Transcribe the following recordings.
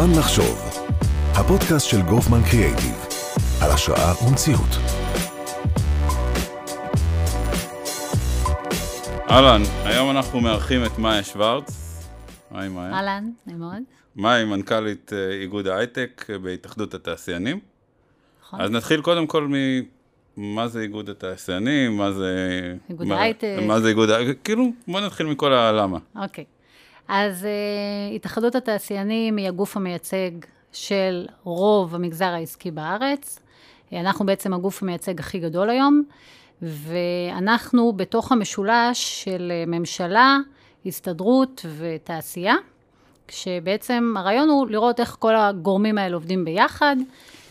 זמן לחשוב, הפודקאסט של גופמן קריאייטיב, על השראה ומציאות. אהלן, היום אנחנו מארחים את מאיה שוורץ. היי מאיה. אהלן, נעים מאוד. מאיה היא מנכ"לית אה, איגוד ההייטק אה, בהתאחדות התעשיינים. נכון. אז נתחיל קודם כל ממה זה איגוד התעשיינים, מה זה... איגוד מה- ההייטק. מה זה איגוד ההייטק, כאילו, בוא נתחיל מכל הלמה. אוקיי. אז uh, התאחדות התעשיינים היא הגוף המייצג של רוב המגזר העסקי בארץ. אה, אנחנו בעצם הגוף המייצג הכי גדול היום, ואנחנו בתוך המשולש של אה, ממשלה, הסתדרות ותעשייה, כשבעצם הרעיון הוא לראות איך כל הגורמים האלה עובדים ביחד.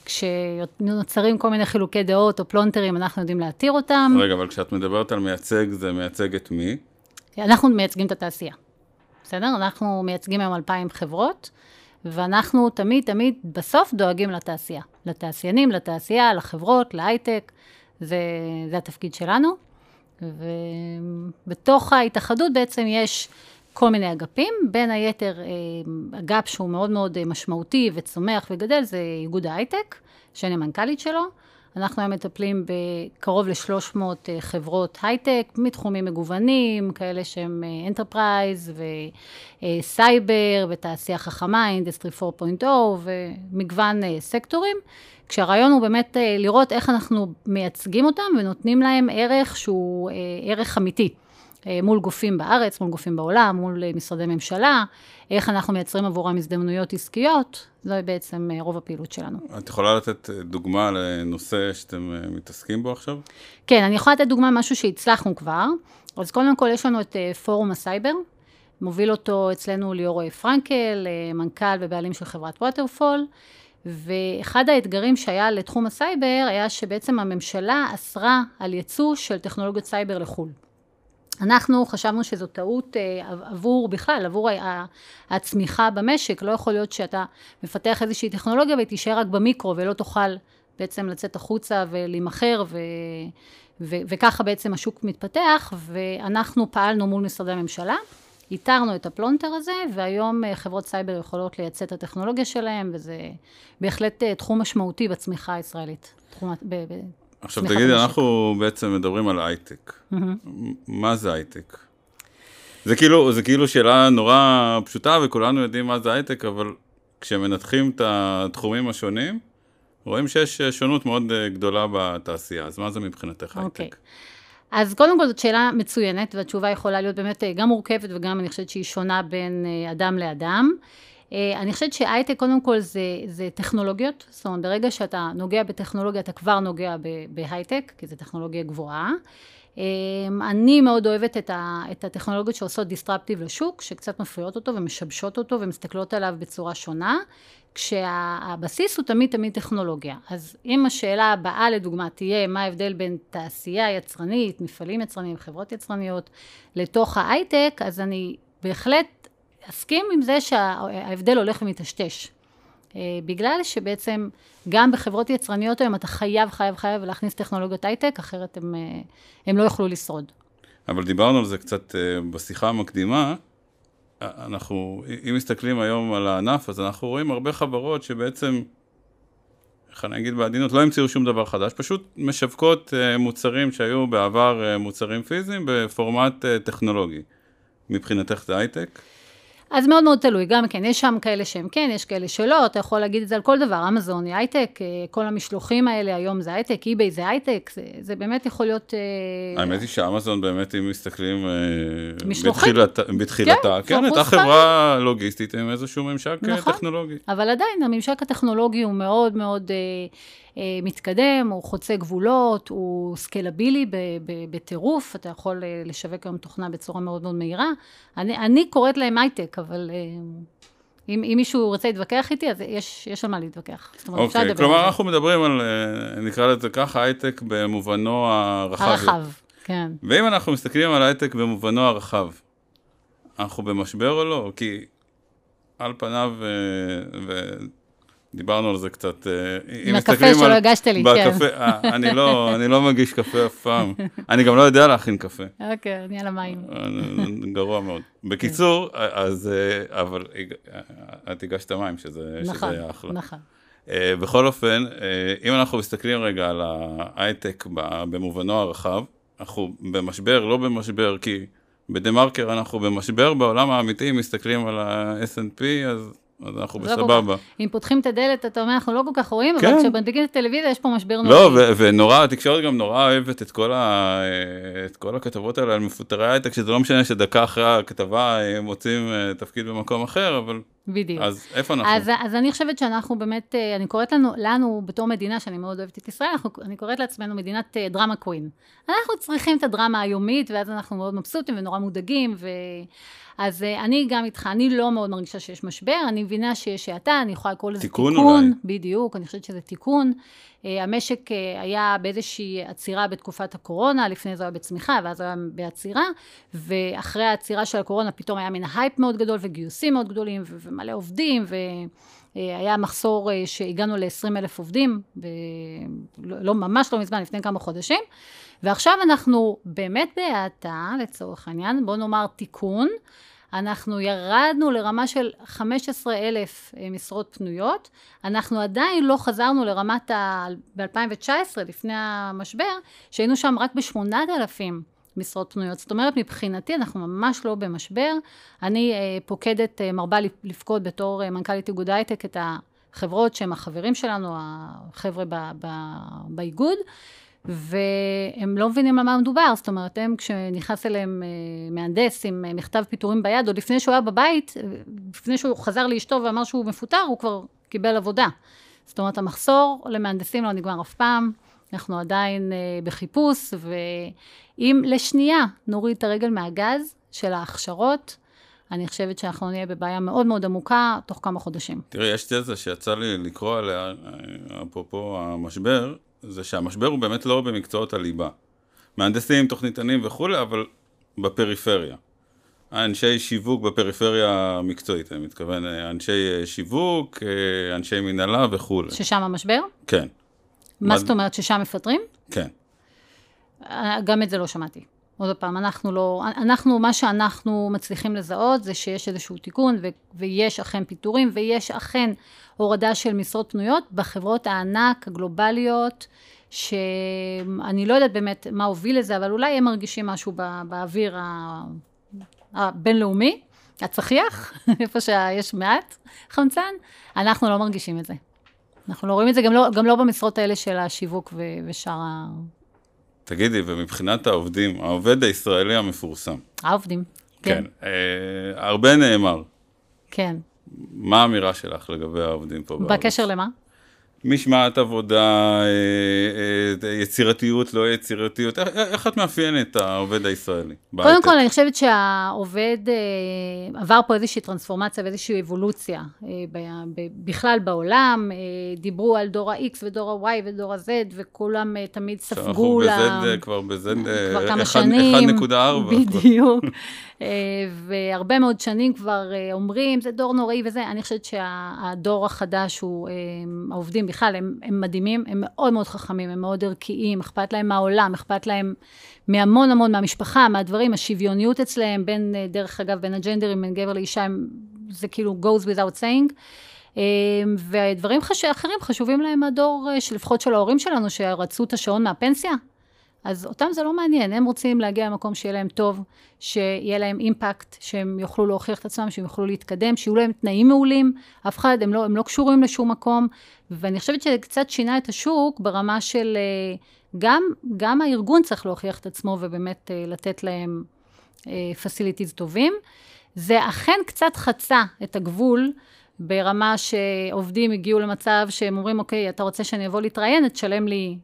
כשנוצרים כל מיני חילוקי דעות או פלונטרים, אנחנו יודעים להתיר אותם. רגע, אבל כשאת מדברת על מייצג, זה מייצג את מי? אנחנו מייצגים את התעשייה, בסדר? אנחנו מייצגים היום 2,000 חברות, ואנחנו תמיד תמיד בסוף דואגים לתעשייה. לתעשיינים, לתעשייה, לחברות, להייטק, זה, זה התפקיד שלנו. ובתוך ההתאחדות בעצם יש כל מיני אגפים, בין היתר אה, אגף שהוא מאוד מאוד אה, משמעותי וצומח וגדל, זה איגוד ההייטק, שאני המנכ"לית שלו. אנחנו היום מטפלים בקרוב ל-300 חברות הייטק, מתחומים מגוונים, כאלה שהם enterprise וסייבר ותעשייה חכמה, industry 4.0 ומגוון אה, סקטורים, כשהרעיון הוא באמת אה, לראות איך אנחנו מייצגים אותם ונותנים להם ערך שהוא אה, ערך אמיתי. אה, מול גופים בארץ, מול גופים בעולם, מול אה, משרדי ממשלה, איך אנחנו מייצרים עבורם הזדמנויות עסקיות, זו בעצם אה, רוב הפעילות שלנו. את יכולה לתת דוגמה לנושא שאתם מתעסקים בו עכשיו? כן, אני יכולה לתת דוגמה משהו שהצלחנו כבר. אז קודם כל יש לנו את פורום הסייבר, מוביל אותו אצלנו ליאור פרנקל, מנכ"ל ובעלים של חברת Waterfall, ואחד האתגרים שהיה לתחום הסייבר היה שבעצם הממשלה אסרה על ייצוא של טכנולוגיות סייבר לחו"ל. אנחנו חשבנו שזו טעות אה, עבור בכלל, עבור הצמיחה במשק. לא יכול להיות שאתה מפתח איזושהי טכנולוגיה והיא תישאר רק במיקרו ולא תוכל בעצם לצאת החוצה ולהימכר, ו- ו- וככה בעצם השוק מתפתח, ואנחנו פעלנו מול משרדי הממשלה. איתרנו את הפלונטר הזה, והיום אה, חברות סייבר יכולות לייצא את הטכנולוגיה שלהם, וזה בהחלט אה, תחום משמעותי בצמיחה הישראלית. תחום, עכשיו תגידי. אנחנו בעצם מדברים על הייטק. מה זה הייטק? זה כאילו, זה כאילו שאלה נורא פשוטה וכולנו יודעים מה זה הייטק, אבל כשמנתחים את התחומים השונים, רואים שיש שונות מאוד אה, גדולה בתעשייה. אז מה זה מבחינתך אוקיי. הייטק? אז קודם כל זאת שאלה מצוינת, והתשובה יכולה להיות באמת אה, גם מורכבת וגם אני חושבת שהיא שונה בין אה, אדם לאדם. אה, אני חושבת שהייטק קודם כל זה, זה טכנולוגיות, זאת אומרת ברגע שאתה נוגע בטכנולוגיה אתה כבר נוגע בהייטק, כי זו טכנולוגיה גבוהה. אה, אני מאוד אוהבת את, ה, את הטכנולוגיות שעושות דיסטרפטיב לשוק, שקצת מפריעות אותו ומשבשות אותו ומסתכלות עליו בצורה שונה, כשהבסיס הוא תמיד תמיד טכנולוגיה. אז אם השאלה הבאה לדוגמה תהיה מה ההבדל בין תעשייה יצרנית, מפעלים יצרניים, חברות יצרניות, לתוך ההייטק, אז אני בהחלט אסכים עם זה שההבדל הולך ומטשטש. אה, בגלל שבעצם גם בחברות יצרניות היום אתה חייב, חייב, חייב להכניס טכנולוגיות הייטק, אחרת הם, אה, הם לא יוכלו לשרוד. אבל דיברנו על זה קצת אה, בשיחה המקדימה. אנחנו, אם מסתכלים היום על הענף, אז אנחנו רואים הרבה חברות שבעצם, איך אני אגיד בעדינות, לא המציאו שום דבר חדש, פשוט משווקות מוצרים שהיו בעבר מוצרים פיזיים בפורמט טכנולוגי. מבחינתך זה הייטק? אז מאוד מאוד תלוי, גם כן, יש שם כאלה שהם כן, יש כאלה שלא, אתה יכול להגיד את זה על כל דבר, אמזון היא הייטק, אה, כל המשלוחים האלה היום זה הייטק, אי-ביי זה הייטק, זה, זה באמת יכול להיות... אה, האמת היא שאמזון באמת, אם מסתכלים אה, משלוחים. בתחילת- בתחילתה, כן, כן, הייתה פרופוס חברה לוגיסטית עם איזשהו ממשק נכון. טכנולוגי. אבל עדיין הממשק הטכנולוגי הוא מאוד מאוד מתקדם, הוא חוצה גבולות, הוא סקלבילי בטירוף, אתה יכול אה, לשווק היום תוכנה בצורה מאוד מאוד מהירה. אני, אני קוראת להם הייטק, אבל אה, אם, אם מישהו רוצה להתווכח איתי, אז יש, יש על מה להתווכח. זאת אומרת, אפשר אוקיי, על כלומר. אנחנו מדברים על, אה, נקרא לזה ככה, הייטק במובנו הרחב. הרחב, כן. ואם אנחנו מסתכלים על הייטק במובנו הרחב, אנחנו במשבר או לא? כי על פניו, אה, דיברנו על זה קצת. אה, עם הקפה שלא הגשת לי, כן. בקפה, אה, אני לא, אני לא מגיש קפה אף פעם. אני גם לא יודע להכין קפה. אוקיי, אני על המים. גרוע מאוד. בקיצור, אז, אבל את הגשת מים, שזה, נכון, שזה אחלה. נכון. בכל אופן, אם אנחנו מסתכלים רגע על ההייטק במובנו הרחב, אנחנו במשבר, לא במשבר, כי בדה מרקר אנחנו במשבר, בעולם האמיתי, אם מסתכלים על ה-S&P, אז אז אנחנו לא בסבבה. אם פותחים את הדלת, אתה אומר, אנחנו לא כל כך רואים, כן. אבל כשמדליקים את הטלוויזיה, יש פה משבר נוראי. לא, ונורא, התקשורת גם נורא אוהבת את כל, ה, את כל הכתבות האלה על מפוטרי הייטק, שזה לא משנה שדקה אחרי הכתבה הם מוצאים אה, תפקיד במקום אחר, אבל... בדיוק. אז איפה אנחנו? אז, אז אני חושבת שאנחנו באמת, אה, אני קוראת לנו, לנו בתור מדינה, שאני מאוד אוהבת את ישראל, אנחנו, אני קוראת לעצמנו מדינת אה, דרמה קווין. אנחנו צריכים את הדרמה היומית, ואז אנחנו מאוד מבסוטים ונורא מודאגים, ו... אז uh, אני גם איתך, אני לא מאוד מרגישה שיש משבר, אני מבינה שיש האטה, אני יכולה לקרוא לזה תיקון. תיקון אולי. בדיוק, אני חושבת שזה תיקון. אה, המשק אה, היה באיזושהי עצירה בתקופת הקורונה, לפני זה היה בצמיחה, ואז היה בעצירה, ואחרי העצירה של הקורונה פתאום היה מין הייפ מאוד גדול, וגיוסים מאוד גדולים, ו- ומלא עובדים, ו... היה מחסור שהגענו ל-20 אלף עובדים, ב- לא, לא, ממש לא מזמן, לפני כמה חודשים, ועכשיו אנחנו באמת בהאטה, לצורך העניין, בואו נאמר תיקון, אנחנו ירדנו לרמה של 15 אלף אה, משרות פנויות, אנחנו עדיין לא חזרנו לרמת ה... ב-2019, לפני המשבר, שהיינו שם רק ב-8,000 משרות פנויות. זאת אומרת, מבחינתי אנחנו ממש לא במשבר. אני אה, פוקדת, אה, מרבה לפקוד בתור מנכ"לית איגוד הייטק את החברות שהם החברים שלנו, החבר'ה באיגוד. והם לא מבינים על מה מדובר, זאת אומרת, הם כשנכנס אליהם אה, מהנדס עם אה, מכתב פיטורים ביד, עוד לפני שהוא היה בבית, אה, לפני שהוא חזר לאשתו ואמר שהוא מפוטר, הוא כבר קיבל עבודה. זאת אומרת, המחסור למהנדסים לא נגמר אף פעם, אנחנו עדיין בחיפוש, ואם לשנייה נוריד את הרגל מהגז של ההכשרות, אני חושבת שאנחנו נהיה בבעיה מאוד מאוד עמוקה תוך כמה חודשים. תראי, יש תזה שיצא לי לקרוא עליה, אפרופו המשבר, זה שהמשבר הוא באמת לא במקצועות הליבה. מהנדסים, תוכניתנים וכולי, אבל בפריפריה. אנשי שיווק בפריפריה המקצועית, אני מתכוון, אנשי שיווק, אנשי מנהלה וכולי. ששם המשבר? כן. מה מד... זאת אומרת, ששם מפטרים? כן. גם את זה לא שמעתי. עוד פעם, אנחנו לא, אנחנו, מה שאנחנו מצליחים לזהות זה שיש איזשהו תיקון ו, ויש אכן פיטורים ויש אכן הורדה של משרות פנויות בחברות הענק הגלובליות, שאני לא יודעת באמת מה הוביל לזה, אבל אולי הם מרגישים משהו בא, באוויר הבינלאומי, הצחיח, איפה שיש מעט חמצן, אנחנו לא מרגישים את זה. אנחנו לא רואים את זה גם לא, גם לא במשרות האלה של השיווק ושאר ה... תגידי, ומבחינת העובדים, העובד הישראלי המפורסם. העובדים, כן. כן, אה, הרבה נאמר. כן. מה האמירה שלך לגבי העובדים פה בארץ? בקשר למה? משמעת עבודה, אה, אה, יצירתיות, לא יצירתיות, איך את מאפיינת את העובד הישראלי? קודם כל, אני חושבת שהעובד אה, עבר פה איזושהי טרנספורמציה ואיזושהי אבולוציה בכלל בעולם, דיברו על דור ה-X ודור ה-Y ודור ה-Z, וכולם תמיד ספגו ל... אנחנו בZ כבר בZ, כבר כמה שנים, 1.4. בדיוק. והרבה מאוד שנים כבר אומרים, זה דור נוראי וזה, אני חושבת שהדור החדש הוא העובדים בכלל, הם, הם מדהימים, הם מאוד מאוד חכמים, הם מאוד ערכיים, אכפת להם מהעולם, אכפת להם מהמון המון מהמשפחה, מהדברים, השוויוניות אצלם, בין, אה, דרך אגב, בין הג'נדרים, בין גבר לאישה, הם, זה כאילו goes without saying. אה, ודברים חש... אחרים חשובים להם מהדור, אה, לפחות של ההורים שלנו, שרצו את השעון מהפנסיה. אז אותם זה לא מעניין, הם רוצים להגיע למקום שיהיה להם טוב, שיהיה להם אימפקט, שהם יוכלו להוכיח את עצמם, שהם יוכלו להתקדם, שיהיו להם תנאים מעולים, אף אחד, הם לא, הם לא קשורים לשום מקום, ואני חושבת שזה קצת שינה את השוק ברמה של אה, גם, גם הארגון צריך להוכיח את עצמו ובאמת אה, לתת להם פסיליטיז אה, טובים. זה אכן קצת חצה את הגבול ברמה שעובדים הגיעו למצב שהם אומרים, אוקיי, אתה רוצה שאני אבוא להתראיין, תשלם לי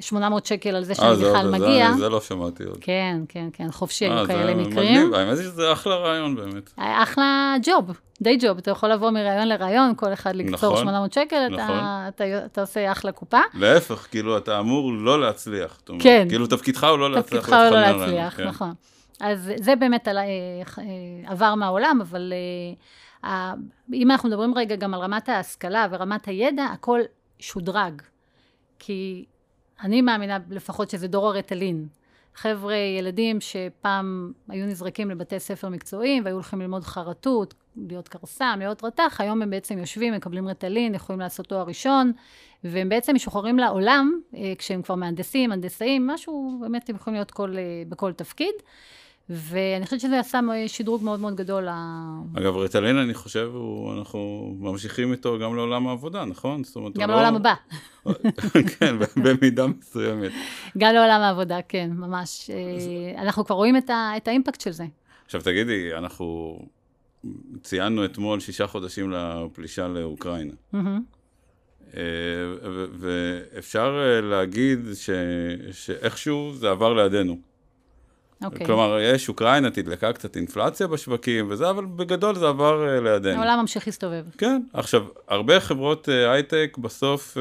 800 שקל על זה שאני בכלל מגיע. זה, זה לא שמעתי עוד. כן, כן, כן, חופשי, היו כאלה מקרים. מגניב, האמת היא שזה אחלה רעיון באמת. אחלה ג'וב, די ג'וב, אתה יכול לבוא מראיון לראיון, כל אחד לקצור נכון, 800 שקל, נכון. אתה, אתה, אתה עושה אחלה קופה. להפך, כאילו, אתה אמור לא להצליח. כן. כאילו, תפקידך הוא לא להצליח. תפקידך הוא לא להצליח, כן. נכון. אז זה באמת אה, עבר מהעולם, אבל... אה, אם אנחנו מדברים רגע גם על רמת ההשכלה ורמת הידע, הכל שודרג. כי אני מאמינה לפחות שזה דור הרטלין. חבר'ה, ילדים שפעם היו נזרקים לבתי ספר מקצועיים והיו הולכים ללמוד חרטות, להיות קרסם, להיות רתח, היום הם בעצם יושבים, מקבלים רטלין, יכולים לעשות תואר ראשון, והם בעצם משוחררים לעולם, אה, כשהם כבר מהנדסים, הנדסאים, משהו, באמת הם יכולים להיות כל, אה, בכל תפקיד. ואני חושבת שזה עשה שדרוג מאוד מאוד גדול. אגב, רטלין, אני חושב, הוא, אנחנו ממשיכים איתו גם לעולם העבודה, נכון? זאת אומרת, גם לעולם לא... הבא. כן, במידה מסוימת. גם לעולם העבודה, כן, ממש. אה, אנחנו כבר רואים את, ה, את האימפקט של זה. עכשיו, תגידי, אנחנו ציינו אתמול שישה חודשים לפלישה לאוקראינה. אה, ואפשר אה, להגיד ש... שאיכשהו זה עבר לידינו. Okay. אוקיי. כלומר, יש אוקראינה, תדלקה קצת אינפלציה בשווקים וזה, אבל בגדול זה עבר uh, לידינו. העולם ממשיך להסתובב. כן. עכשיו, הרבה חברות אה, הייטק בסוף אה,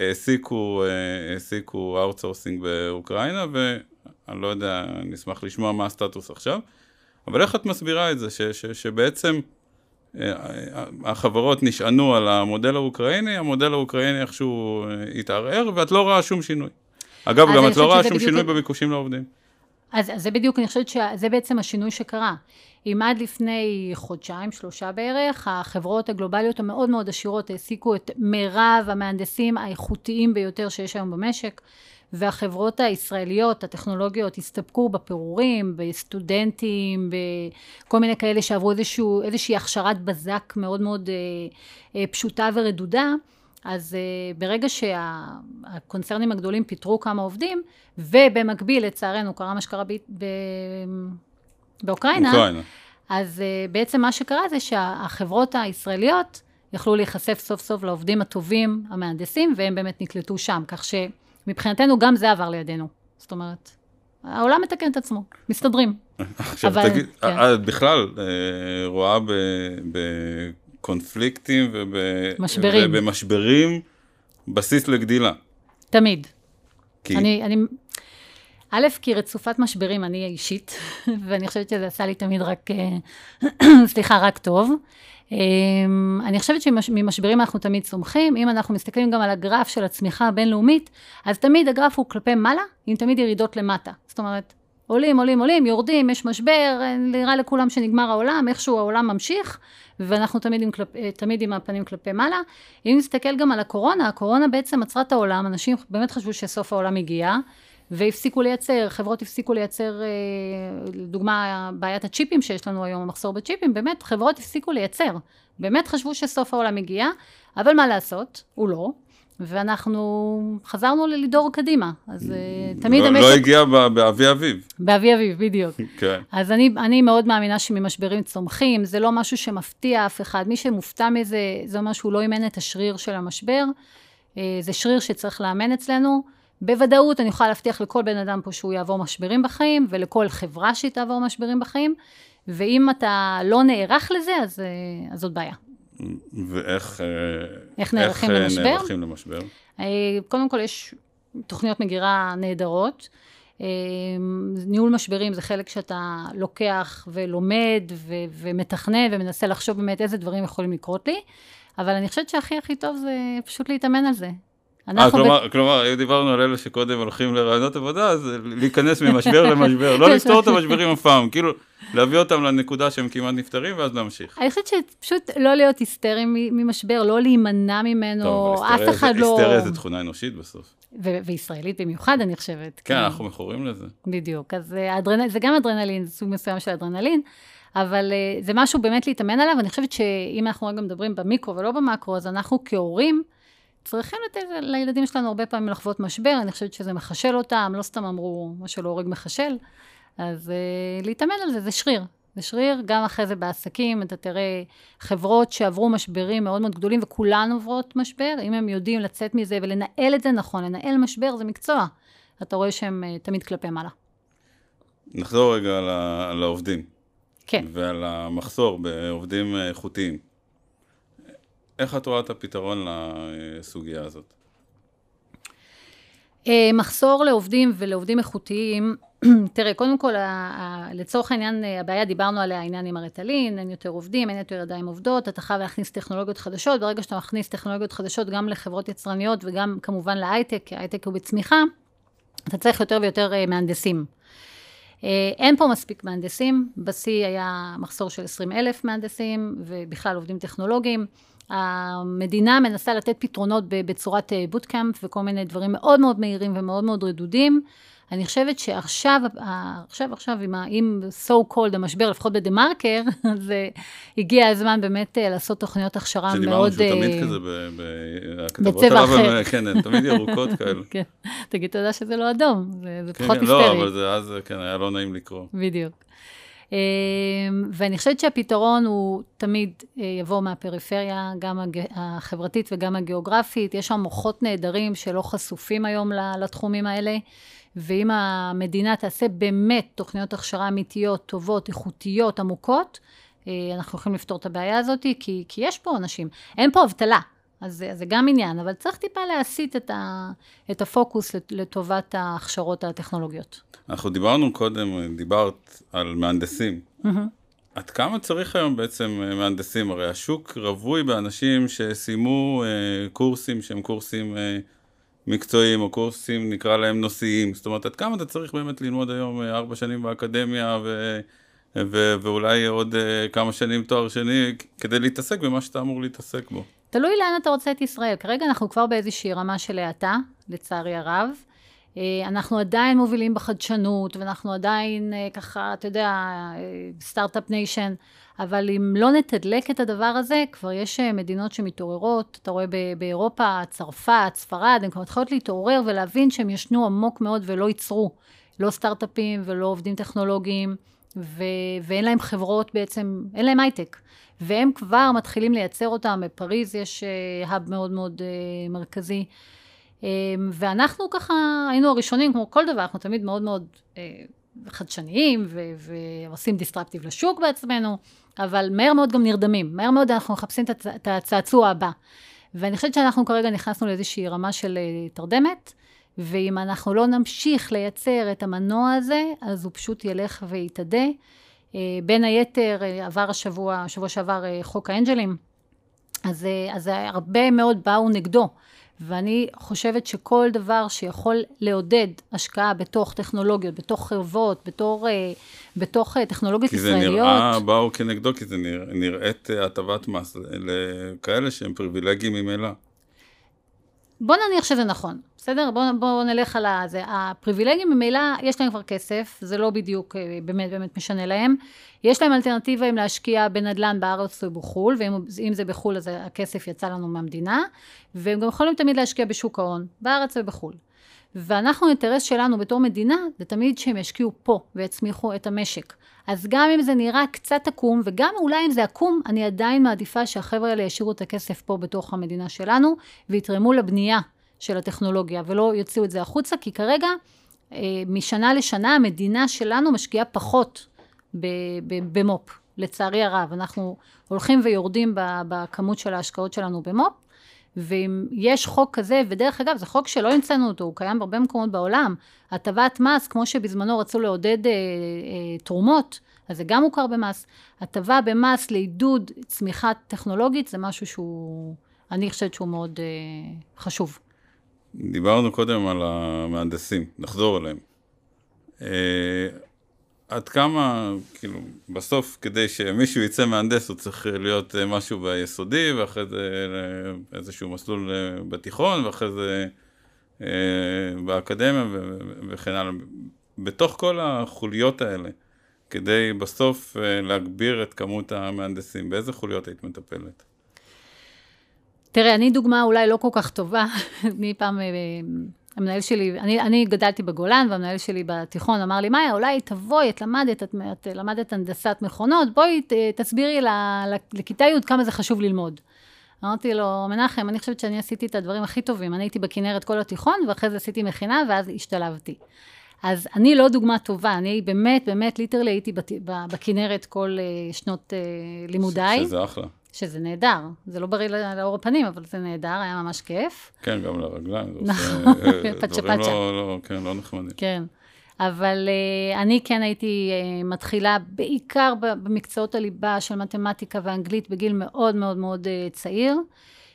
העסיקו, אה, העסיקו outsourcing באוקראינה, ואני לא יודע, אני אשמח לשמוע מה הסטטוס עכשיו, אבל איך את מסבירה את זה, ש, ש, שבעצם אה, החברות נשענו על המודל האוקראיני, המודל האוקראיני איכשהו התערער, ואת לא רואה שום שינוי. אגב, גם את לא רואה שום שינוי בביקושים לעובדים. אז, אז זה בדיוק, אני חושבת שזה בעצם השינוי שקרה. אם עד לפני חודשיים, שלושה בערך, החברות הגלובליות המאוד מאוד עשירות העסיקו את מירב המהנדסים האיכותיים ביותר שיש היום במשק, והחברות הישראליות, הטכנולוגיות, הסתפקו בפירורים, בסטודנטים, בכל מיני כאלה שעברו איזשהו, איזושהי הכשרת בזק מאוד מאוד אה, אה, פשוטה ורדודה. אז uh, ברגע שהקונצרנים הגדולים פיטרו כמה עובדים, ובמקביל, לצערנו, קרה מה שקרה ב, ב, באוקראינה, אוקראינה. אז uh, בעצם מה שקרה זה שהחברות הישראליות יכלו להיחשף סוף סוף לעובדים הטובים, המהנדסים, והם באמת נקלטו שם, כך שמבחינתנו גם זה עבר לידינו. זאת אומרת, העולם מתקן את עצמו, מסתדרים. עכשיו אבל, תגיד, כן. את בכלל רואה ב... ב... בקונפליקטים ובמשברים. ובמשברים בסיס לגדילה. תמיד. כי? אני, אני, א', כי רצופת משברים אני אישית, ואני חושבת שזה עשה לי תמיד רק, אה, סליחה, רק טוב. אמ, אני חושבת שממשברים אנחנו תמיד צומחים, אם אנחנו מסתכלים גם על הגרף של הצמיחה הבינלאומית, אז תמיד הגרף הוא כלפי מעלה, עם תמיד ירידות למטה. זאת אומרת, עולים, עולים, עולים, יורדים, יש משבר, נראה לכולם שנגמר העולם, איכשהו העולם ממשיך, ואנחנו תמיד עם, כלפ, תמיד עם הפנים כלפי מעלה. אם נסתכל גם על הקורונה, הקורונה בעצם עצרה את העולם, אנשים באמת חשבו שסוף העולם הגיע, והפסיקו לייצר, חברות הפסיקו לייצר, אה, לדוגמה, בעיית הצ'יפים שיש לנו היום, המחסור בצ'יפים, באמת, חברות הפסיקו לייצר. באמת חשבו שסוף העולם הגיע, אבל מה לעשות, הוא לא. ואנחנו חזרנו לדור קדימה, אז אה, תמיד לא, המשק... לא הגיע באבי אביב. באבי אביב, בדיוק. כן. אז אני, אני מאוד מאמינה שממשברים צומחים, זה לא משהו שמפתיע אף אחד. מי שמופתע מזה, זה אומר שהוא לא אימן את השריר של המשבר. אה, זה שריר שצריך לאמן אצלנו. בוודאות אני יכולה להבטיח לכל בן אדם פה שהוא יעבור משברים בחיים, ולכל חברה שהיא תעבור משברים בחיים, ואם אתה לא נערך לזה, אז, אה, אז זאת בעיה. ואיך אה, איך נערכים איך אה, למשבר? נערכים למשבר? אה, קודם כל יש תוכניות מגירה נהדרות. ניהול משברים זה חלק שאתה לוקח ולומד ו- ומתכנן ומנסה לחשוב באמת איזה דברים יכולים לקרות לי, אבל אני חושבת שהכי הכי טוב זה פשוט להתאמן על זה. אה, כלומר, ב... כלומר, אם דיברנו על אלה שקודם הולכים לרעיונות עבודה, אז להיכנס ממשבר למשבר, לא לפתור את המשברים אף פעם, כאילו, להביא אותם לנקודה שהם כמעט נפתרים, ואז להמשיך. אני חושבת שפשוט לא להיות היסטריים ממשבר, לא להימנע ממנו, טוב, אף אחד לא... היסטריה זה תכונה אנושית בסוף. וישראלית במיוחד, אני חושבת. כן, אנחנו מכורים לזה. בדיוק, אז אה, אדרנ... זה גם אדרנלין, זה סוג מסוים של אדרנלין. אבל אה, זה משהו באמת להתאמן עליו, אני חושבת שאם אנחנו רגע מדברים במיקרו ולא במקרו, אז אנחנו כהורים, צריכים לתת לילדים שלנו הרבה פעמים לחוות משבר, אני חושבת שזה מחשל אותם, לא סתם אמרו, מה שלא הורג מחשל, אז uh, להתאמן על זה, זה שריר. זה שריר, גם אחרי זה בעסקים, אתה תראה חברות שעברו משברים מאוד מאוד גדולים, וכולן עוברות משבר, אם הם יודעים לצאת מזה ולנהל את זה נכון, לנהל משבר זה מקצוע, אתה רואה שהם uh, תמיד כלפי מעלה. נחזור רגע לעובדים. כן. ועל המחסור בעובדים איכותיים. איך את רואה את הפתרון לסוגיה הזאת? אה, מחסור לעובדים ולעובדים איכותיים, תראה, קודם כל, לצורך העניין, הבעיה, דיברנו עליה, העניין עם הרטלין, אין יותר עובדים, אין יותר ידיים עובדות, אתה חייב להכניס טכנולוגיות חדשות, ברגע שאתה מכניס טכנולוגיות חדשות גם לחברות יצרניות וגם כמובן להייטק, כי ההייטק הוא בצמיחה, אתה צריך יותר ויותר מהנדסים. אין פה מספיק מהנדסים, בשיא היה מחסור של 20 אלף מהנדסים, ובכלל עובדים טכנולוגיים. המדינה מנסה לתת פתרונות בצורת בוטקאמפ וכל מיני דברים מאוד מאוד מהירים ומאוד מאוד רדודים. אני חושבת שעכשיו, עכשיו, עכשיו, עם, עם so called המשבר, לפחות בדה מרקר, אז הגיע הזמן באמת אה, לעשות תוכניות הכשרה מאוד... שדיברנו שהוא תמיד אה, כזה בצבע אחר. כן, הן תמיד ירוקות כאלה. כן, תגיד תודה שזה לא אדום, זה, זה כן, פחות כן, היסטרי. לא, אבל זה אז, כן, היה לא נעים לקרוא. בדיוק. אה, ואני חושבת שהפתרון הוא תמיד יבוא מהפריפריה, גם החברתית וגם הגיאוגרפית. יש שם מוחות נהדרים שלא חשופים היום לתחומים האלה. ואם המדינה תעשה באמת תוכניות הכשרה אמיתיות, טובות, איכותיות, עמוקות, אה, אנחנו יכולים לפתור את הבעיה הזאת, כי, כי יש פה אנשים. אין פה אבטלה, אז זה, זה גם עניין, אבל צריך טיפה להסיט את, ה, את הפוקוס לטובת ההכשרות הטכנולוגיות. אנחנו דיברנו קודם, דיברת על מהנדסים. Mm-hmm. עד כמה צריך היום בעצם אה, מהנדסים? הרי השוק רווי באנשים שסיימו אה, קורסים שהם קורסים אה, מקצועיים או קורסים, נקרא להם נושאיים. זאת אומרת, עד כמה אתה צריך באמת ללמוד היום אה, ארבע שנים באקדמיה ו... ו... ואולי עוד אה, כמה שנים תואר שני כדי להתעסק במה שאתה אמור להתעסק בו. תלוי לאן אתה רוצה את ישראל. כרגע אנחנו כבר באיזושהי רמה של האטה, לצערי הרב. אה, אנחנו עדיין מובילים בחדשנות, ואנחנו עדיין ככה, אתה יודע, start-up nation. אבל אם לא נתדלק את הדבר הזה, כבר יש אה, מדינות שמתעוררות, אתה רואה באירופה, צרפת, ספרד, הן כבר מתחילות להתעורר ולהבין שהם ישנו עמוק מאוד ולא ייצרו, לא סטארט-אפים ולא עובדים טכנולוגיים, ו- ואין להם חברות בעצם, אין להם הייטק. והם כבר מתחילים לייצר אותם, בפריז יש האב אה, מאוד מאוד uh, מרכזי. Um, ואנחנו ככה היינו הראשונים, כמו כל דבר, אנחנו תמיד מאוד מאוד חדשניים ועושים דיסטרפטיב לשוק בעצמנו. אבל מהר מאוד גם נרדמים, מהר מאוד אנחנו מחפשים את הצעצוע הבא. ואני חושבת שאנחנו כרגע נכנסנו לאיזושהי רמה של אה, תרדמת, ואם אנחנו לא נמשיך לייצר את המנוע הזה, אז הוא פשוט ילך ויתאדה. אה, בין היתר, אה, עבר השבוע, שבוע שעבר חוק האנג'לים, אז, אז הרבה מאוד באו נגדו. ואני חושבת שכל דבר שיכול לעודד השקעה בתוך טכנולוגיות, בתוך אה, בתוך אה, טכנולוגיות כי ישראליות... כי זה נראה, באו כנגדו, כי זה נרא, נראית אה, הטבת מס לכאלה שהם פריבילגיים ממילא. בוא נניח שזה נכון, בסדר? בוא, בוא נלך על זה. הפריבילגים ממילא, יש להם כבר כסף, זה לא בדיוק באמת באמת משנה להם. יש להם אלטרנטיבה אם להשקיע בנדל"ן בארץ או בחו"ל, ואם זה בחו"ל אז הכסף יצא לנו מהמדינה, והם גם יכולים תמיד להשקיע בשוק ההון, בארץ ובחו"ל. ואנחנו, האינטרס שלנו בתור מדינה, זה תמיד שהם ישקיעו פה ויצמיחו את המשק. אז גם אם זה נראה קצת עקום, וגם אולי אם זה עקום, אני עדיין מעדיפה שהחבר'ה האלה ישאירו את הכסף פה בתוך המדינה שלנו, ויתרמו לבנייה של הטכנולוגיה, ולא יוציאו את זה החוצה, כי כרגע, אה, משנה לשנה, המדינה שלנו משקיעה פחות במו"פ, לצערי הרב. אנחנו הולכים ויורדים בכמות של ההשקעות שלנו במו"פ, ואם יש חוק כזה, ודרך אגב, זה חוק שלא המצאנו אותו, הוא קיים בהרבה מקומות בעולם, הטבת מס, כמו שבזמנו רצו לעודד אה, אה, תרומות, אז זה גם מוכר במס. הטבה במס לעידוד צמיחה טכנולוגית, זה משהו שהוא, אני חושבת שהוא מאוד אה, חשוב. דיברנו קודם על המהנדסים, נחזור אליהם. אה, עד כמה, כאילו, בסוף כדי שמישהו יצא מהנדס הוא צריך להיות אה, משהו ביסודי, ואחרי זה אה, איזשהו מסלול אה, בתיכון, ואחרי זה באקדמיה וכן הלאה. בתוך כל החוליות האלה, כדי בסוף להגביר את כמות המהנדסים, באיזה חוליות היית מטפלת? תראה, אני דוגמה אולי לא כל כך טובה. אני פעם המנהל שלי, אני, אני גדלתי בגולן, והמנהל שלי בתיכון אמר לי, מאיה, אולי תבואי, את למדת, את, את למדת הנדסת מכונות, בואי ת, תסבירי ל, ל, לכיתה י' כמה זה חשוב ללמוד. אמרתי לו, מנחם, אני חושבת שאני עשיתי את הדברים הכי טובים. אני הייתי בכנרת כל התיכון, ואחרי זה עשיתי מכינה, ואז השתלבתי. אז אני לא דוגמה טובה, אני באמת, באמת, ליטרלי הייתי בכנרת כל אה, שנות אה, לימודיי. שזה אחלה. שזה נהדר, זה לא בריא לאור הפנים, אבל זה נהדר, היה ממש כיף. כן, גם לרגליים, נכון, אה, דברים לא, לא, כן, לא נחמדים. כן. אבל uh, אני כן הייתי uh, מתחילה בעיקר במקצועות הליבה של מתמטיקה ואנגלית בגיל מאוד מאוד מאוד uh, צעיר.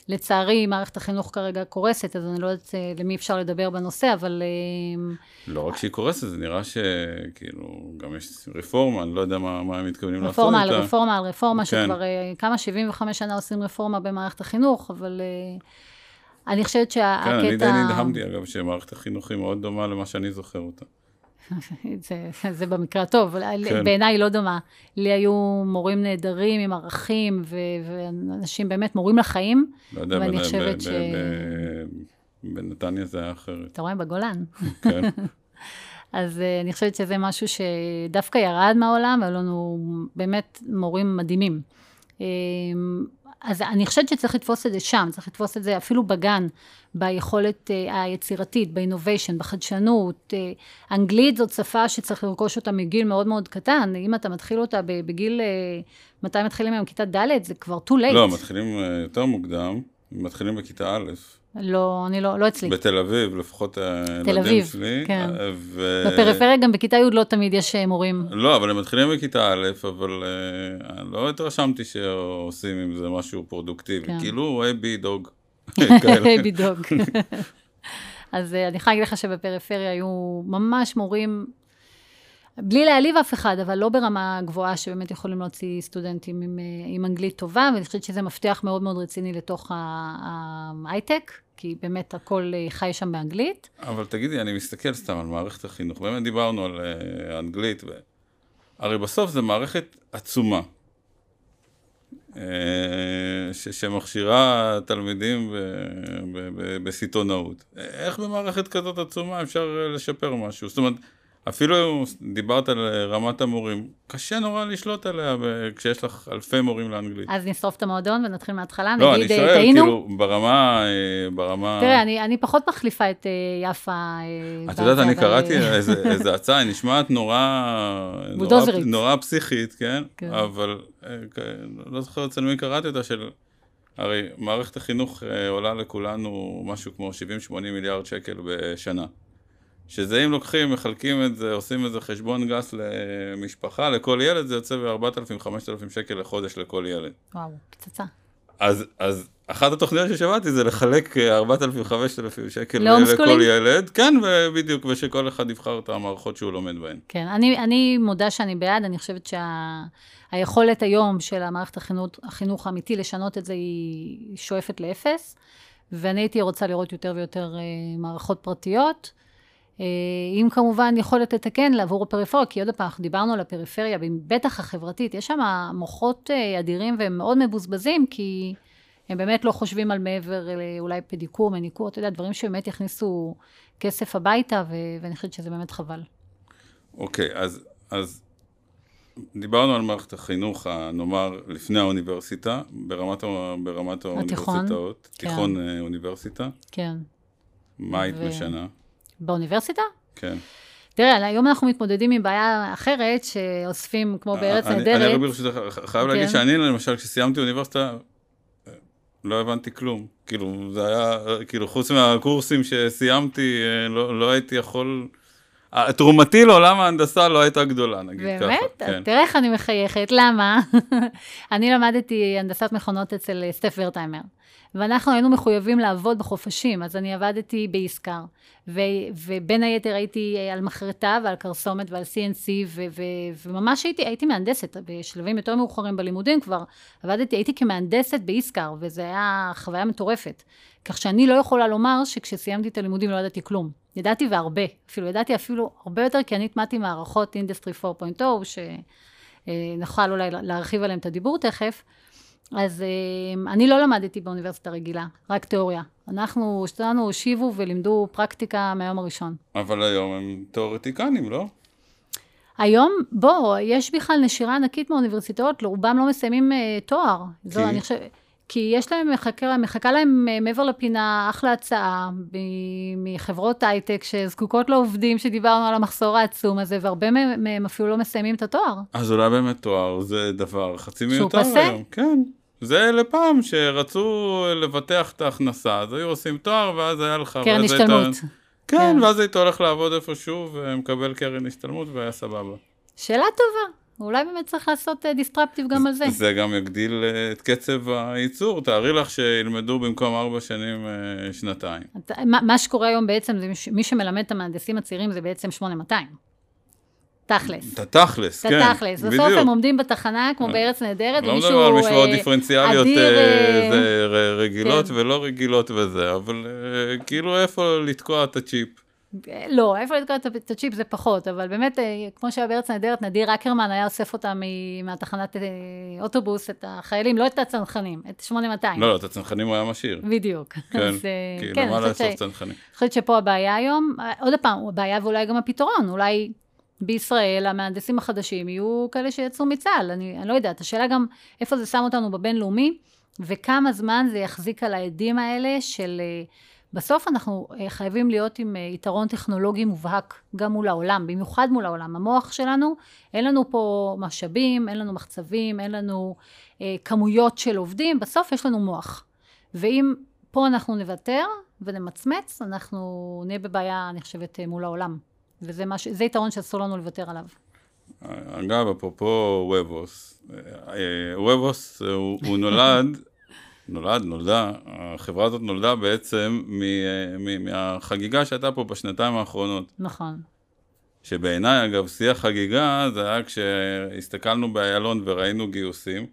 לצערי, מערכת החינוך כרגע קורסת, אז אני לא יודעת למי אפשר לדבר בנושא, אבל... לא רק שהיא קורסת, זה נראה שכאילו, גם יש רפורמה, אני לא יודע מה, מה הם מתכוונים לעשות איתה. רפורמה על רפורמה על רפורמה, כן. שכבר כמה, 75 שנה עושים רפורמה במערכת החינוך, אבל אני חושבת שהקטע... כן, אני די נדהמתי, אגב, שמערכת החינוך היא מאוד דומה למה שאני זוכר אותה. זה, זה במקרה הטוב, כן. בעיניי לא דומה. לי היו מורים נהדרים עם ערכים, ו, ואנשים באמת מורים לחיים, לא יודע, ואני חושבת ש... בנתניה זה היה אחרת. אתה רואה? בגולן. כן. אז uh, אני חושבת שזה משהו שדווקא ירד מהעולם, היו לנו באמת מורים מדהימים. Uh, אז אני חושבת שצריך לתפוס את זה שם, צריך לתפוס את זה אפילו בגן, ביכולת uh, היצירתית, באינוביישן, בחדשנות. Uh, אנגלית זאת שפה שצריך לרכוש אותה מגיל מאוד מאוד קטן. אם אתה מתחיל אותה בגיל, uh, מתי מתחילים היום? כיתה ד', זה כבר too late. לא, מתחילים uh, יותר מוקדם, מתחילים בכיתה א'. לא, אני לא, לא אצלי. בתל אביב, לפחות הילדים שלי. כן. ו... בפריפריה גם בכיתה י' לא תמיד יש מורים. לא, אבל הם מתחילים בכיתה א', אבל uh, לא התרשמתי שעושים עם זה משהו פרודוקטיבי. כן. כאילו, היי בי דוג. היי בי דוג. אז אני יכולה להגיד לך שבפריפריה היו ממש מורים בלי להעליב אף אחד, אבל לא ברמה גבוהה שבאמת יכולים להוציא סטודנטים עם, אה, עם אנגלית טובה, ואני חושבת שזה מפתח מאוד מאוד רציני לתוך ההייטק, כי באמת הכל אה, חי שם באנגלית. אבל תגידי, אני מסתכל סתם על מערכת החינוך, באמת דיברנו על אה, אנגלית, ו... הרי בסוף זו מערכת עצומה. ש- שמכשירה תלמידים בסיטונאות. איך במערכת כזאת עצומה אפשר לשפר משהו? זאת אומרת, אפילו דיברת על אה, רמת המורים, קשה נורא לשלוט עליה כשיש לך אלפי מורים לאנגלית. אז נשרוף את המועדון ונתחיל מההתחלה, לא, נגיד, טעינו? לא, אני שואל, כאילו, ברמה, אה, ברמה... תראה, אני, אני פחות מחליפה את יפה. את יודעת, אני קראתי איזה, איזה הצעה, היא נשמעת נורא... בודוזרית. נורא, נורא פסיכית, כן? כן. אבל לא זוכר אצל מי קראתי אותה, של... הרי מערכת החינוך עולה לכולנו משהו כמו 70-80 מיליארד שקל בשנה. שזה אם לוקחים, מחלקים את זה, עושים איזה חשבון גס למשפחה, לכל ילד, זה יוצא ב-4,000-5,000 שקל לחודש לכל ילד. וואו, פצצה. אז, אז אחת התוכניות ששמעתי זה לחלק 4,000-5,000 שקל לכל ילד, כן, ובדיוק, ושכל אחד יבחר את המערכות שהוא לומד בהן. כן, אני, אני מודה שאני בעד, אני חושבת שהיכולת שה, היום של המערכת החינוך, החינוך האמיתי לשנות את זה היא שואפת לאפס, ואני הייתי רוצה לראות יותר ויותר אה, מערכות פרטיות. אם אה, כמובן יכולת לתקן לעבור הפריפריה, כי עוד פעם, אנחנו דיברנו על הפריפריה, בטח החברתית, יש שם מוחות אה, אדירים והם מאוד מבוזבזים, כי הם באמת לא חושבים על מעבר לאולי פדיקור, מניקור, אתה יודע, דברים שבאמת יכניסו כסף הביתה, ואני חושבת שזה באמת חבל. אוקיי, okay, אז, אז דיברנו על מערכת החינוך, נאמר, לפני האוניברסיטה, ברמת, ברמת האוניברסיטאות. התיכון, כן. תיכון אה, אוניברסיטה. כן. מה היית ו... משנה? באוניברסיטה? כן. תראה, היום אנחנו מתמודדים עם בעיה אחרת, שאוספים כמו בארץ נהדרת. אני רק ברשותך חייב להגיד כן. שאני למשל, כשסיימתי אוניברסיטה, לא הבנתי כלום. כאילו, זה היה, כאילו, חוץ מהקורסים שסיימתי, לא, לא הייתי יכול... תרומתי לעולם ההנדסה לא הייתה גדולה, נגיד באמת? ככה. באמת? כן. תראה איך אני מחייכת, למה? אני למדתי הנדסת מכונות אצל סטף ורטהיימר. ואנחנו היינו מחויבים לעבוד בחופשים, אז אני עבדתי בישקר, ו, ובין היתר הייתי על מחרטה ועל קרסומת ועל CNC, ו, ו, וממש הייתי, הייתי מהנדסת, בשלבים יותר מאוחרים בלימודים כבר, עבדתי, הייתי כמהנדסת בישקר, וזו הייתה חוויה מטורפת. כך שאני לא יכולה לומר שכשסיימתי את הלימודים לא ידעתי כלום. ידעתי והרבה, אפילו ידעתי אפילו הרבה יותר, כי אני הטמעתי מערכות industry 4.0, שנוכל אולי להרחיב עליהם את הדיבור תכף. אז אה, אני לא למדתי באוניברסיטה רגילה, רק תיאוריה. אנחנו, שלנו הושיבו ולימדו פרקטיקה מהיום הראשון. אבל היום הם תיאורטיקנים, לא? היום, בוא, יש בכלל נשירה ענקית מהאוניברסיטאות, לרובם לא מסיימים uh, תואר. כי? זו, אני חושב, כי יש להם, מחכה, מחכה להם uh, מעבר לפינה אחלה הצעה מחברות הייטק שזקוקות לעובדים, שדיברנו על המחסור העצום הזה, והרבה מהם אפילו לא מסיימים את התואר. אז אולי באמת תואר זה דבר חצי מיותר היום. שהוא פסה? כן. זה לפעם שרצו לבטח את ההכנסה, אז היו עושים תואר, ואז היה לך... קרן השתלמות. כן, כן. ואז היית הולך לעבוד איפשהו ומקבל קרן השתלמות והיה סבבה. שאלה טובה. אולי באמת צריך לעשות דיסטרפטיב גם על זה. זה גם יגדיל אה, את קצב הייצור, תארי לך שילמדו במקום ארבע שנים אה, שנתיים. מה שקורה היום בעצם, זה מי שמלמד את המהנדסים הצעירים זה בעצם 8200. תכלס. את התכלס, את כן, התכלס. בסוף הם עומדים בתחנה כמו בארץ נהדרת, לא ומישהו... מדבר על משוואות אה, דיפרנציאליות אה, אה, רגילות כן. ולא רגילות וזה, אבל אה, כאילו איפה לתקוע את הצ'יפ. לא, איפה לתקוע את הצ'יפ זה פחות, אבל באמת, אה, כמו שהיה בארץ נהדרת, נדיר אקרמן היה אוסף אותם מ- מהתחנת אה, אוטובוס, את החיילים, לא את הצנחנים, את 8200. לא, לא, את הצנחנים הוא היה משאיר. בדיוק. כן, אז, כאילו, כן, מה לאסוף צנחנים? אני חושבת שפה הבעיה היום, עוד פעם, הבעיה ואולי גם הפתרון, אולי בישראל המהנדסים החדשים יהיו כאלה שיצאו מצה"ל, אני, אני לא יודעת, השאלה גם איפה זה שם אותנו בבינלאומי, וכמה זמן זה יחזיק על העדים האלה של... בסוף אנחנו אה, חייבים להיות עם אה, יתרון טכנולוגי מובהק גם מול העולם, במיוחד מול העולם. המוח שלנו, אין לנו פה משאבים, אין לנו מחצבים, אין לנו אה, כמויות של עובדים, בסוף יש לנו מוח. ואם פה אנחנו נוותר ונמצמץ, אנחנו נהיה בבעיה, אני חושבת, אה, מול העולם. וזה מש... יתרון שאסור לנו לוותר עליו. אגב, אפרופו וובוס, וובוס הוא הוא נולד, נולד, נולדה, החברה הזאת נולדה בעצם מ- מ- מהחגיגה שהייתה פה בשנתיים האחרונות. נכון. שבעיניי, אגב, שיא החגיגה זה היה כשהסתכלנו באיילון וראינו גיוסים.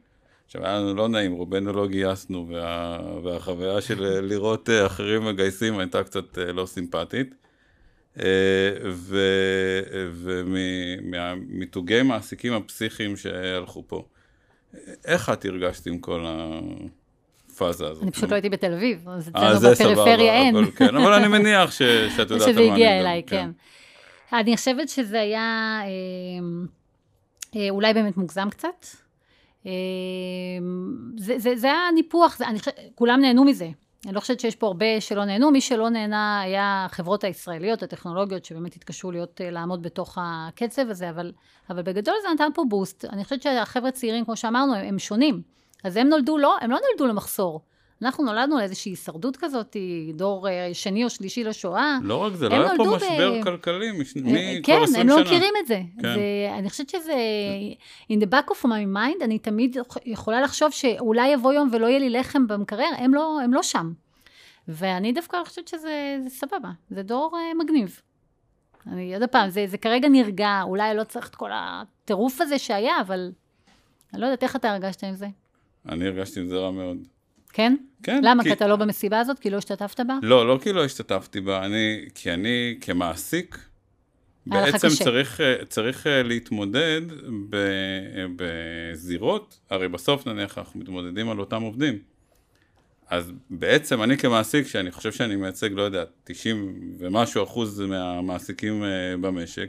עכשיו, היה לנו לא נעים, רובנו לא גייסנו, וה, והחוויה של לראות אה, אחרים מגייסים הייתה קצת אה, לא סימפטית. אה, וממיתוגי מעסיקים הפסיכיים שהלכו פה. איך את הרגשת עם כל הפאזה הזאת? אני פשוט לא הייתי בתל אביב, אז אה, אצלנו סבבה, בפריפריה אין. אבל, כן, אני מניח ש, שאת יודעת על מה אני שזה הגיע מדבר, אליי, כן. אני חושבת שזה היה אה, אה, אולי באמת מוגזם קצת. אה, זה, זה, זה היה ניפוח, זה, אני חושבת, כולם נהנו מזה. אני לא חושבת שיש פה הרבה שלא נהנו, מי שלא נהנה היה החברות הישראליות, הטכנולוגיות, שבאמת התקשו להיות, אה, לעמוד בתוך הקצב הזה, אבל, אבל בגדול זה נתן פה בוסט. אני חושבת שהחבר'ה צעירים, כמו שאמרנו, הם, הם שונים. אז הם נולדו, לא, הם לא נולדו למחסור. אנחנו נולדנו לאיזושהי הישרדות כזאת, דור אה, שני או שלישי לשואה. לא רק זה, לא היה פה נולדו ב- משבר כלכלי מש- אה, מכל כן, 20 שנה. הם לא מכירים את זה. כן. זה. אני חושבת שזה, in the back of my mind, אני תמיד יכולה לחשוב שאולי יבוא יום ולא יהיה לי לחם במקרר, הם לא, הם לא שם. ואני דווקא חושבת שזה זה סבבה, זה דור uh, מגניב. אני עוד פעם, זה, זה כרגע נרגע, אולי לא צריך את כל הטירוף הזה שהיה, אבל אני לא יודעת איך אתה הרגשת עם זה. אני הרגשתי עם זה רע מאוד. כן? כן. למה? כי- כי אתה לא במסיבה הזאת? כי לא השתתפת בה? לא, לא כי לא השתתפתי בה, אני, כי אני כמעסיק, בעצם. צריך, צריך אה, להתמודד ב, בזירות, הרי בסוף נניח אנחנו מתמודדים על אותם עובדים. אז בעצם אני כמעסיק, שאני חושב שאני מייצג, לא יודע, 90 ומשהו אחוז מהמעסיקים אה, במשק,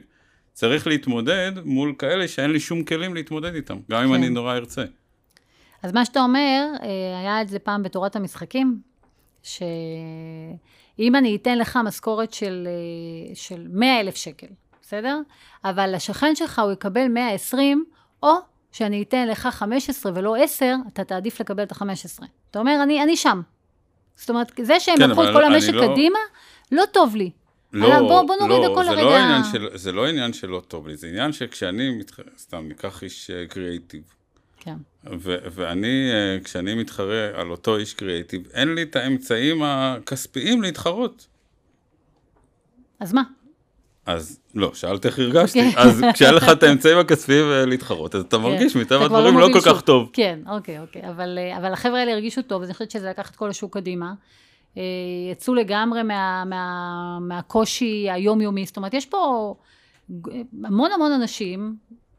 צריך להתמודד מול כאלה שאין לי שום כלים להתמודד איתם, גם אם כן. אני נורא ארצה. אז מה שאתה אומר, אה, היה את זה פעם בתורת המשחקים, שאם אני אתן לך משכורת של, אה, של 100 אלף שקל, בסדר? אבל השכן שלך הוא יקבל 120, או שאני אתן לך 15 ולא 10, אתה תעדיף לקבל את ה-15. אתה אומר, אני, אני שם. זאת אומרת, זה שהם כן, לקחו את כל המשק לא- קדימה, לא טוב לי. לא, בוא- בוא נוריד לא, הכל זה לרגע. לא של, זה לא עניין שלא טוב לי, זה עניין שכשאני, מתח... סתם ניקח איש אה, קריאייטיב, כן. ו- ואני, אה, כשאני מתחרה על אותו איש קריאייטיב, אין לי את האמצעים הכספיים להתחרות. אז מה? אז לא, שאלת איך הרגשתי, אוקיי. אז כשאין לך את האמצעים הכספיים אה, להתחרות, אז אתה מרגיש כן. מטבע אתה כבר הדברים לא מוביל כל כך. טוב. כן, אוקיי, אוקיי. אבל, אה, אבל החבר'ה האלה הרגישו טוב, אז אני חושבת שזה לקח את כל השוק קדימה. יצאו לגמרי מה, מה, מהקושי היומיומי, זאת אומרת, יש פה המון המון אנשים,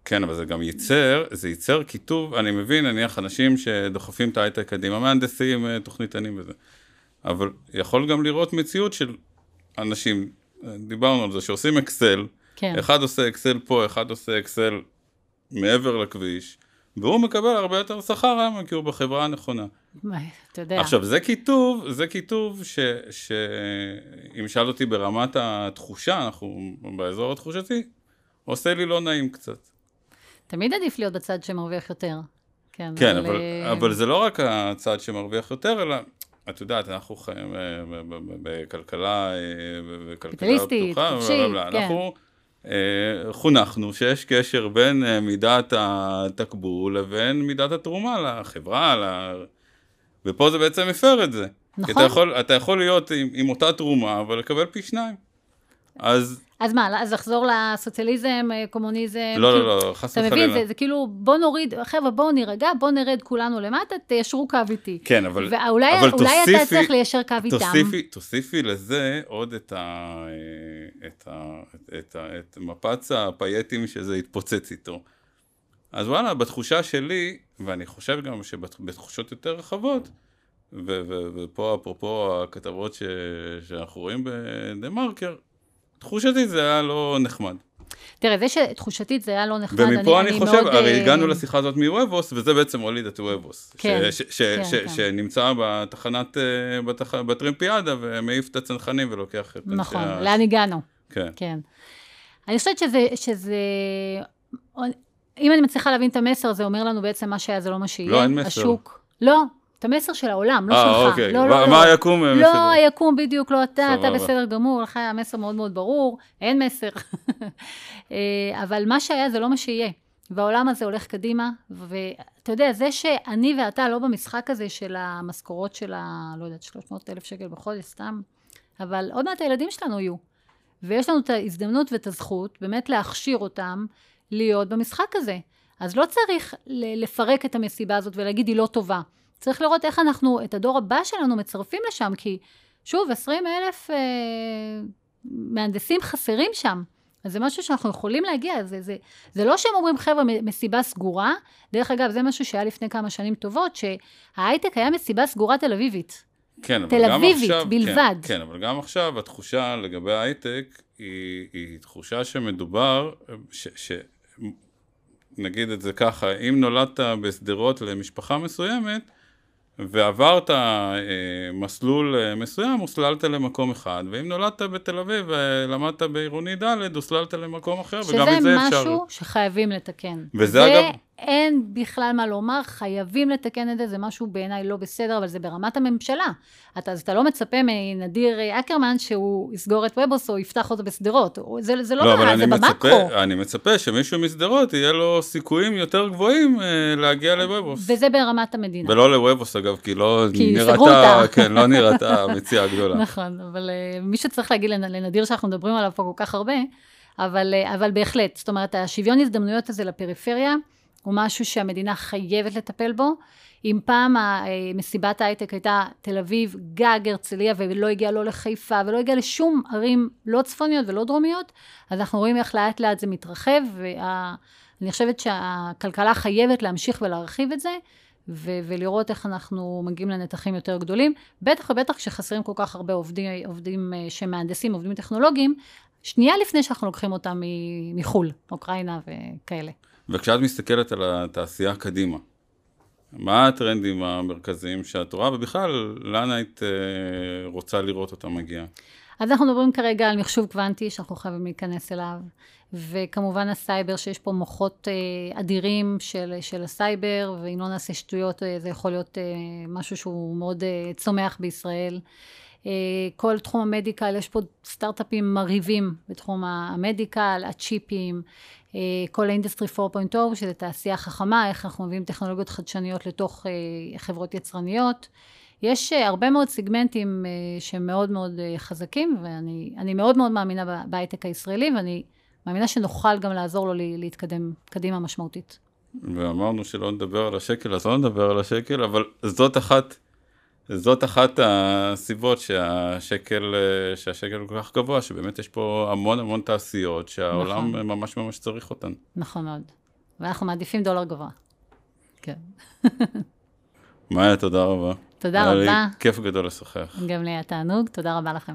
כן, אבל זה גם ייצר, זה ייצר קיטוב, אני מבין, נניח אנשים שדוחפים את ההייטק קדימה, מהנדסים, אה, תוכניתנים וזה, אבל יכול גם לראות מציאות של אנשים, אה, דיברנו על זה, שעושים אקסל, כן, אחד עושה אקסל פה, אחד עושה אקסל מעבר לכביש, והוא מקבל הרבה יותר שכר היום, כי הוא בחברה הנכונה. אתה יודע, עכשיו, זה כיתוב, זה כיתוב ש... ש... שאל אותי ברמת התחושה, אנחנו באזור התחושתי, עושה לי לא נעים קצת. תמיד עדיף להיות בצד שמרוויח יותר. כן, כן, אבל, אה, אבל זה לא רק הצד שמרוויח יותר, אלא את יודעת, אנחנו חיים אה, בכלכלה, אה, בכלכלה קפיטליסטית, פתוחה, חופשית. כן. אנחנו אה, חונכנו שיש קשר בין אה, מידת התקבול לבין מידת התרומה לחברה, ל... ופה זה בעצם מפר את זה. כי נכון. אתה יכול, אתה יכול להיות עם, עם אותה תרומה, אבל לקבל פי שניים. אז אז מה, אז לחזור לסוציאליזם, אה, קומוניזם? לא, כאילו- לא, לא, חס אתה וחלילה. מבין, זה, זה כאילו, בוא נוריד, חבר'ה, בואו נירגע, בואו נרד כולנו למטה, תיישרו קו איתי. כן, אבל, ואולי אבל אולי אתה תוסיפי- צריך ליישר קו איתם. תוסיפי, תוסיפי לזה עוד את, ה, אה, את, ה, את, ה, את מפץ הפייטים שזה התפוצץ איתו. אז וואלה, בתחושה שלי, ואני חושב גם שבתחושות יותר רחבות, ו, ו, ופה אפרופו הכתבות ש, שאנחנו רואים בדה מרקר, תחושתי זה היה לא נחמד. תראה, זה שתחושתית זה היה לא נחמד, ומפה אני, חושב, מאוד, הרי אה, הגענו לשיחה הזאת מוובוס, וזה בעצם הוליד את וובוס. כן, כן, כן. שנמצא בתחנת, אה, בתח, בטרמפיאדה ומעיף את הצנחנים ולוקח את... נכון, לאן הגענו, כן. כן. אני חושבת שזה, שזה... אם אני מצליחה להבין את המסר, זה אומר לנו בעצם מה שהיה זה לא מה שיהיה. לא, אין מסר. השוק. לא, את המסר של העולם, לא אה, שלך. אוקיי. לא, לא, מה לא. היקום אה? לא, היקום בדיוק, לא אתה, אתה. בסדר גמור, לך היה מסר מאוד מאוד ברור, אין מסר. אה, אבל מה שהיה זה לא מה שיהיה. והעולם הזה הולך קדימה, ואתה יודע, זה שאני ואתה לא במשחק הזה של המשכורות של ה... לא יודעת, 300 אלף שקל בחודש, סתם, אבל עוד מעט הילדים שלנו יהיו. ויש לנו את ההזדמנות ואת הזכות באמת להכשיר אותם להיות במשחק הזה. אז לא צריך לפרק את המסיבה הזאת ולהגיד היא לא טובה. צריך לראות איך אנחנו, את הדור הבא שלנו מצרפים לשם, כי שוב, 20 אלף אה, מהנדסים חסרים שם. אז זה משהו שאנחנו יכולים להגיע, זה, זה, זה לא שהם אומרים, חבר'ה, מסיבה סגורה. דרך אגב, זה משהו שהיה לפני כמה שנים טובות, שההייטק היה מסיבה סגורה תל אביבית. כן, אבל תל גם אביבית עכשיו, בלבד. כן, כן, אבל גם עכשיו התחושה לגבי ההייטק היא, היא תחושה שמדובר, ש, ש, נגיד את זה ככה, אם נולדת בשדרות למשפחה מסוימת, ועברת אה, מסלול אה, מסוים, הוסללת למקום אחד, ואם נולדת בתל אביב ולמדת בעירוני ד', הוסללת למקום אחר, וגם שזה את זה אפשר. משהו שחייבים לתקן. וזה אגב- אין בכלל מה לומר, חייבים לתקן את זה, זה משהו בעיניי לא בסדר, אבל זה ברמת הממשלה. אתה, אז אתה לא מצפה מנדיר אקרמן שהוא יסגור את ובוס או יפתח אותו בשדרות. זה, זה לא, לא, אבל זה אני במקרו. מצפה, אני מצפה שמישהו משדרות יהיה לו סיכויים יותר גבוהים אה, להגיע לוובוס. וזה ברמת המדינה. ולא לוובוס אגב, כי לא כי נראתה. כן, לא נראתה המציאה הגדולה. נכון, אבל uh, מי שצריך להגיד לנ- לנדיר שאנחנו מדברים עליו פה כל כך הרבה, אבל, uh, אבל בהחלט, זאת אומרת, השוויון הזדמנויות הזה לפריפריה, הוא משהו שהמדינה חייבת לטפל בו. אם פעם אה, מסיבת ההייטק הייתה תל אביב, גג הרצליה, ולא הגיעה לא לחיפה, ולא הגיעה לשום ערים לא צפוניות ולא דרומיות, אז אנחנו רואים איך לאט לאט זה מתרחב, ואני חושבת שהכלכלה חייבת להמשיך ולהרחיב את זה, ו- ולראות איך אנחנו מגיעים לנתחים יותר גדולים, בטח ובטח כשחסרים כל כך הרבה עובדים, עובדים אה, שמהנדסים, עובדים טכנולוגיים, שנייה לפני שאנחנו לוקחים אותם מחו"ל, אוקראינה וכאלה. וכשאת מסתכלת על התעשייה קדימה, מה הטרנדים המרכזיים שאת רואה, ובכלל, לאן היית אה, רוצה לראות אותה מגיעה? אז אנחנו מדברים כרגע על מחשוב קוונטי שאנחנו חייבים להיכנס אליו, וכמובן הסייבר שיש פה מוחות אה, אדירים של, של הסייבר, ואם לא נעשה שטויות אה, זה יכול להיות משהו שהוא מאוד צומח בישראל. כל תחום ה medical, יש פה סטארט-אפים מרהיבים בתחום ה medical, הצ'יפים, אה, כל ה industry 4.0, שזה תעשייה חכמה, איך אנחנו מביאים טכנולוגיות חדשניות לתוך אה, חברות יצרניות. יש אה, הרבה מאוד סגמנטים אה, שהם מאוד מאוד אה, חזקים, ואני אני מאוד מאוד מאמינה בהייטק הישראלי, ואני מאמינה שנוכל גם לעזור לו להתקדם קדימה משמעותית. ואמרנו שלא נדבר על השקל, אז לא נדבר על השקל, אבל זאת אחת, זאת אחת הסיבות שהשקל, שהשקל כל כך גבוה, שבאמת יש פה המון המון תעשיות שהעולם נכון. ממש ממש צריך אותן. נכון מאוד. ואנחנו מעדיפים דולר גבוה. כן. מאיה, תודה רבה. תודה היה לי רבה. כיף גדול לשוחח. גם לי היה תענוג, תודה רבה לכם.